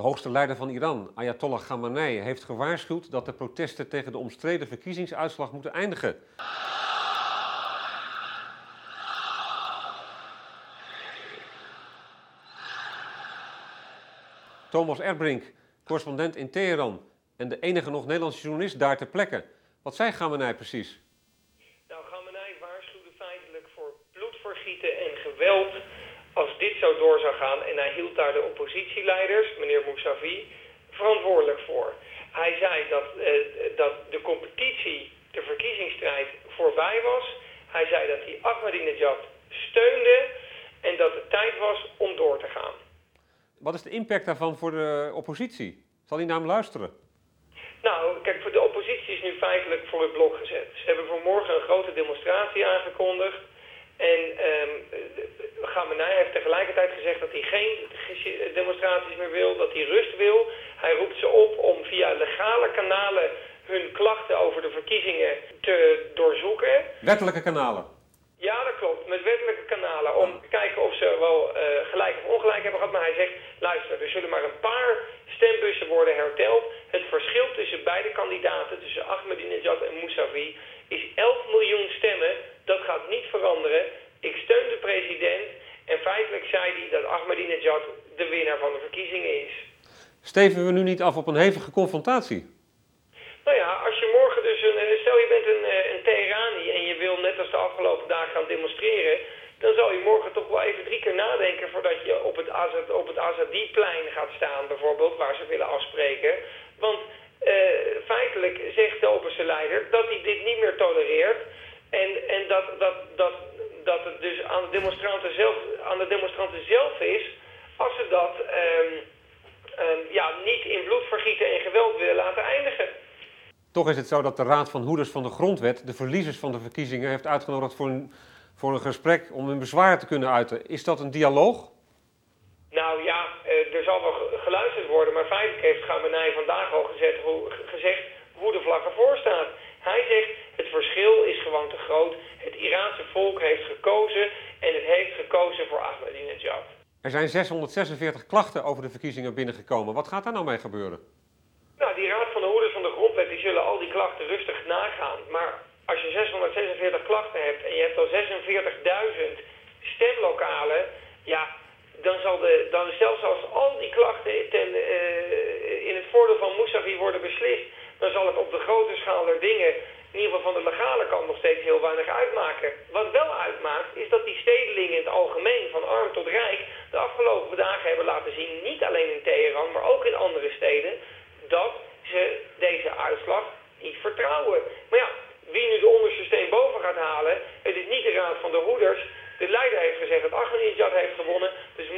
hoogste leider van Iran, Ayatollah Khamenei, heeft gewaarschuwd dat de protesten tegen de omstreden verkiezingsuitslag moeten eindigen. Thomas Erbrink, correspondent in Teheran en de enige nog Nederlandse journalist daar ter plekke. Wat zei Khamenei precies? Nou, Khamenei waarschuwde feitelijk voor bloedvergieten en geweld zo door zou gaan. En hij hield daar de oppositieleiders, meneer Mousavi, verantwoordelijk voor. Hij zei dat, eh, dat de competitie, de verkiezingsstrijd voorbij was. Hij zei dat hij Ahmadinejad steunde en dat het tijd was om door te gaan. Wat is de impact daarvan voor de oppositie? Zal hij naar hem luisteren? Nou, kijk, voor de oppositie is nu feitelijk voor het blok gezet. Ze hebben vanmorgen een grote demonstratie aangekondigd. Heeft gezegd dat hij geen demonstraties meer wil, dat hij rust wil. Hij roept ze op om via legale kanalen hun klachten over de verkiezingen te doorzoeken. Wettelijke kanalen? Ja, dat klopt. Met wettelijke kanalen. Om te kijken of ze wel uh, gelijk of ongelijk hebben gehad. Maar hij zegt, luister, er zullen maar een paar stembussen worden herteld. Het verschil tussen beide kandidaten, tussen Ahmadinejad en Mousavi, is 11 miljoen stemmen. Dat gaat niet veranderen. Ik steun de president. Feitelijk zei hij dat Ahmadinejad de winnaar van de verkiezingen is. Steven we nu niet af op een hevige confrontatie? Nou ja, als je morgen dus een. Eh, stel je bent een, eh, een Teherani en je wil net als de afgelopen dagen gaan demonstreren. Dan zal je morgen toch wel even drie keer nadenken voordat je op het, Azad, op het Azadi-plein gaat staan, bijvoorbeeld, waar ze willen afspreken. Want uh, feitelijk zegt de Opense leider dat hij dit niet meer tolereert. En, en dat, dat, dat, dat het dus aan de, demonstranten zelf, demonstranten zelf is als ze dat um, um, ja, niet in bloedvergieten en geweld willen laten eindigen. Toch is het zo dat de Raad van Hoeders van de Grondwet de verliezers van de verkiezingen heeft uitgenodigd voor een, voor een gesprek om hun bezwaar te kunnen uiten. Is dat een dialoog? Nou ja, eh, er zal wel geluisterd worden, maar feitelijk heeft Gamenei vandaag al gezegd hoe, gezegd hoe de vlag ervoor staat. Hij zegt verschil is gewoon te groot. Het Iraanse volk heeft gekozen en het heeft gekozen voor Ahmadinejad. Er zijn 646 klachten over de verkiezingen binnengekomen. Wat gaat daar nou mee gebeuren? Nou, die Raad van de Hoeders van de Grondwet die zullen al die klachten rustig nagaan. Maar als je 646 klachten hebt en je hebt al 46.000 stemlokalen, ja, dan zal de, dan zelfs als al die klachten ten, uh, in het voordeel van Mousavi worden beslist, dan zal het op de grote schaal der dingen, in ieder geval van de legale kant, nog steeds heel weinig uitmaken. Wat wel uitmaakt, is dat die stedelingen in het algemeen, van arm tot rijk, de afgelopen dagen hebben laten zien, niet alleen in Teheran, maar ook in andere steden, dat ze deze uitslag niet vertrouwen. Maar ja, wie nu de onderste steen boven gaat halen, het is niet de Raad van de Hoeders. De leider heeft gezegd dat Ahmadinejad heeft gewonnen. Dus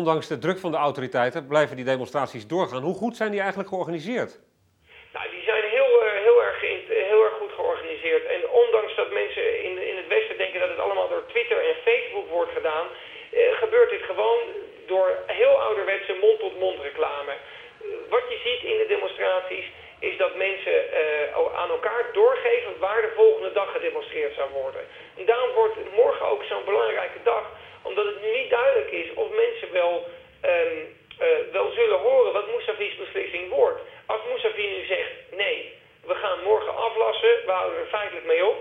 Ondanks de druk van de autoriteiten blijven die demonstraties doorgaan. Hoe goed zijn die eigenlijk georganiseerd? Nou, die zijn heel, uh, heel, erg, heel erg goed georganiseerd. En ondanks dat mensen in, in het Westen denken dat het allemaal door Twitter en Facebook wordt gedaan, uh, gebeurt dit gewoon door heel ouderwetse mond-tot-mond reclame. wat je ziet in de demonstraties is dat mensen aan elkaar doorgeven waar de volgende dag gedemonstreerd zou worden. En daarom wordt morgen ook zo'n belangrijke dag, omdat het nu niet duidelijk is of mensen wel, um, uh, wel zullen horen wat Mousavi's beslissing wordt. Als Mousavi nu zegt, nee, we gaan morgen we houden er feitelijk mee op,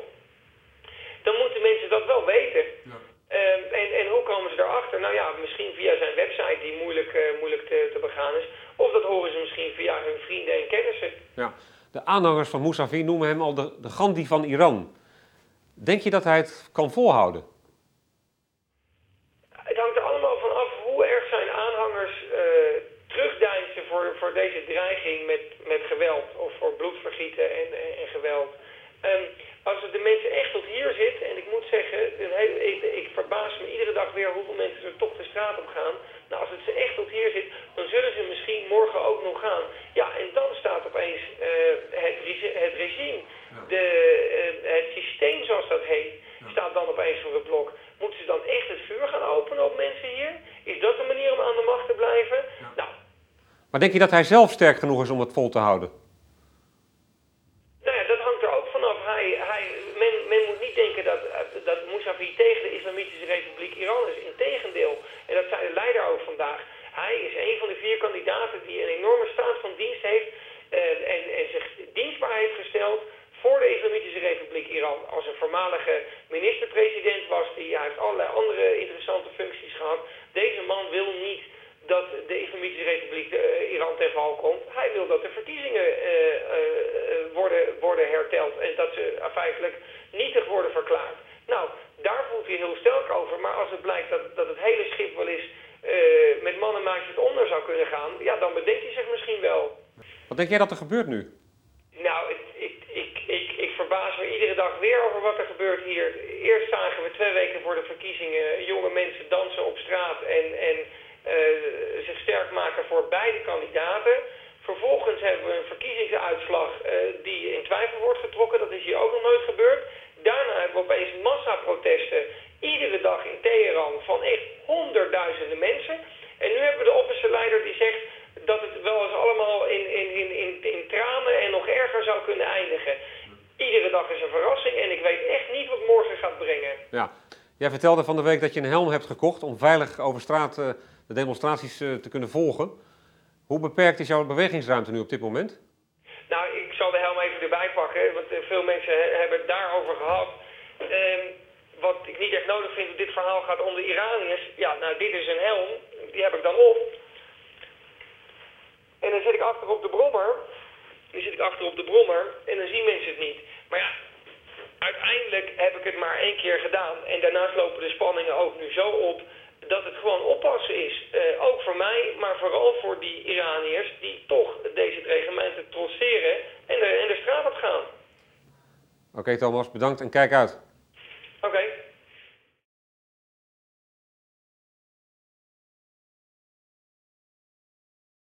dan moeten mensen dat wel weten. Ja. Um, en, en hoe komen ze erachter? Nou ja, misschien via zijn website die moeilijk, uh, moeilijk te, te begaan is. Of dat horen ze misschien via hun vrienden en kennissen. Ja. De aanhangers van Mousavi noemen hem al de, de Gandhi van Iran. Denk je dat hij het kan volhouden? Het hangt er allemaal van af hoe erg zijn aanhangers uh, terugdeinzen voor, voor deze dreiging met, met geweld. Of voor bloedvergieten en, en, en geweld. Um, als het de mensen echt tot hier zit, en ik moet zeggen, ik, ik verbaas me iedere dag weer hoeveel mensen er toch de straat op gaan. Nou, als het ze echt tot hier zit, dan zullen ze misschien morgen ook nog gaan. Ja, en dan staat opeens uh, het, het regime, de, uh, het systeem zoals dat heet, staat dan opeens voor het blok. Moeten ze dan echt het vuur gaan openen op mensen hier? Is dat een manier om aan de macht te blijven? Ja. Nou. Maar denk je dat hij zelf sterk genoeg is om het vol te houden? Is een van de vier kandidaten die een enorme staat van dienst heeft uh, en, en zich dienstbaar heeft gesteld voor de Islamitische Republiek Iran. Als een voormalige minister-president was die, heeft allerlei andere interessante functies gehad. Deze man wil niet dat de Islamitische Republiek uh, Iran ten val komt. Hij wil dat de verkiezingen uh, worden, worden herteld en dat ze feitelijk nietig worden verklaard. Nou, daar voelt hij heel sterk over. Maar als het blijkt dat, dat het hele schip wel eens met man en maatjes onder zou kunnen gaan, ja, dan bedenkt hij zich misschien wel. Wat denk jij dat er gebeurt nu? Nou, ik, ik, ik, ik, ik verbaas me iedere dag weer over wat er gebeurt hier. Eerst zagen we twee weken voor de verkiezingen jonge mensen dansen op straat en, en uh, zich sterk maken voor beide kandidaten. Vervolgens hebben we een verkiezingsuitslag uh, die in twijfel wordt getrokken. Dat is hier ook nog nooit gebeurd. Dag is een verrassing en ik weet echt niet wat morgen gaat brengen. Ja, jij vertelde van de week dat je een helm hebt gekocht om veilig over straat uh, de demonstraties uh, te kunnen volgen. Hoe beperkt is jouw bewegingsruimte nu op dit moment? Nou, ik zal de helm even erbij pakken, want uh, veel mensen hebben het daarover gehad. Ehm, wat ik niet echt nodig vind, dit verhaal gaat om de Iraniërs. Ja, nou, dit is een helm, die heb ik dan op. En dan zit ik achter op de brommer. Achter op de brommer en dan zien mensen het niet. Maar ja, uiteindelijk heb ik het maar één keer gedaan. En daarnaast lopen de spanningen ook nu zo op dat het gewoon oppassen is. Uh, ook voor mij, maar vooral voor die Iraniërs die toch deze dreigementen trotseren en de, en de straat op gaan. Oké okay, Thomas, bedankt en kijk uit.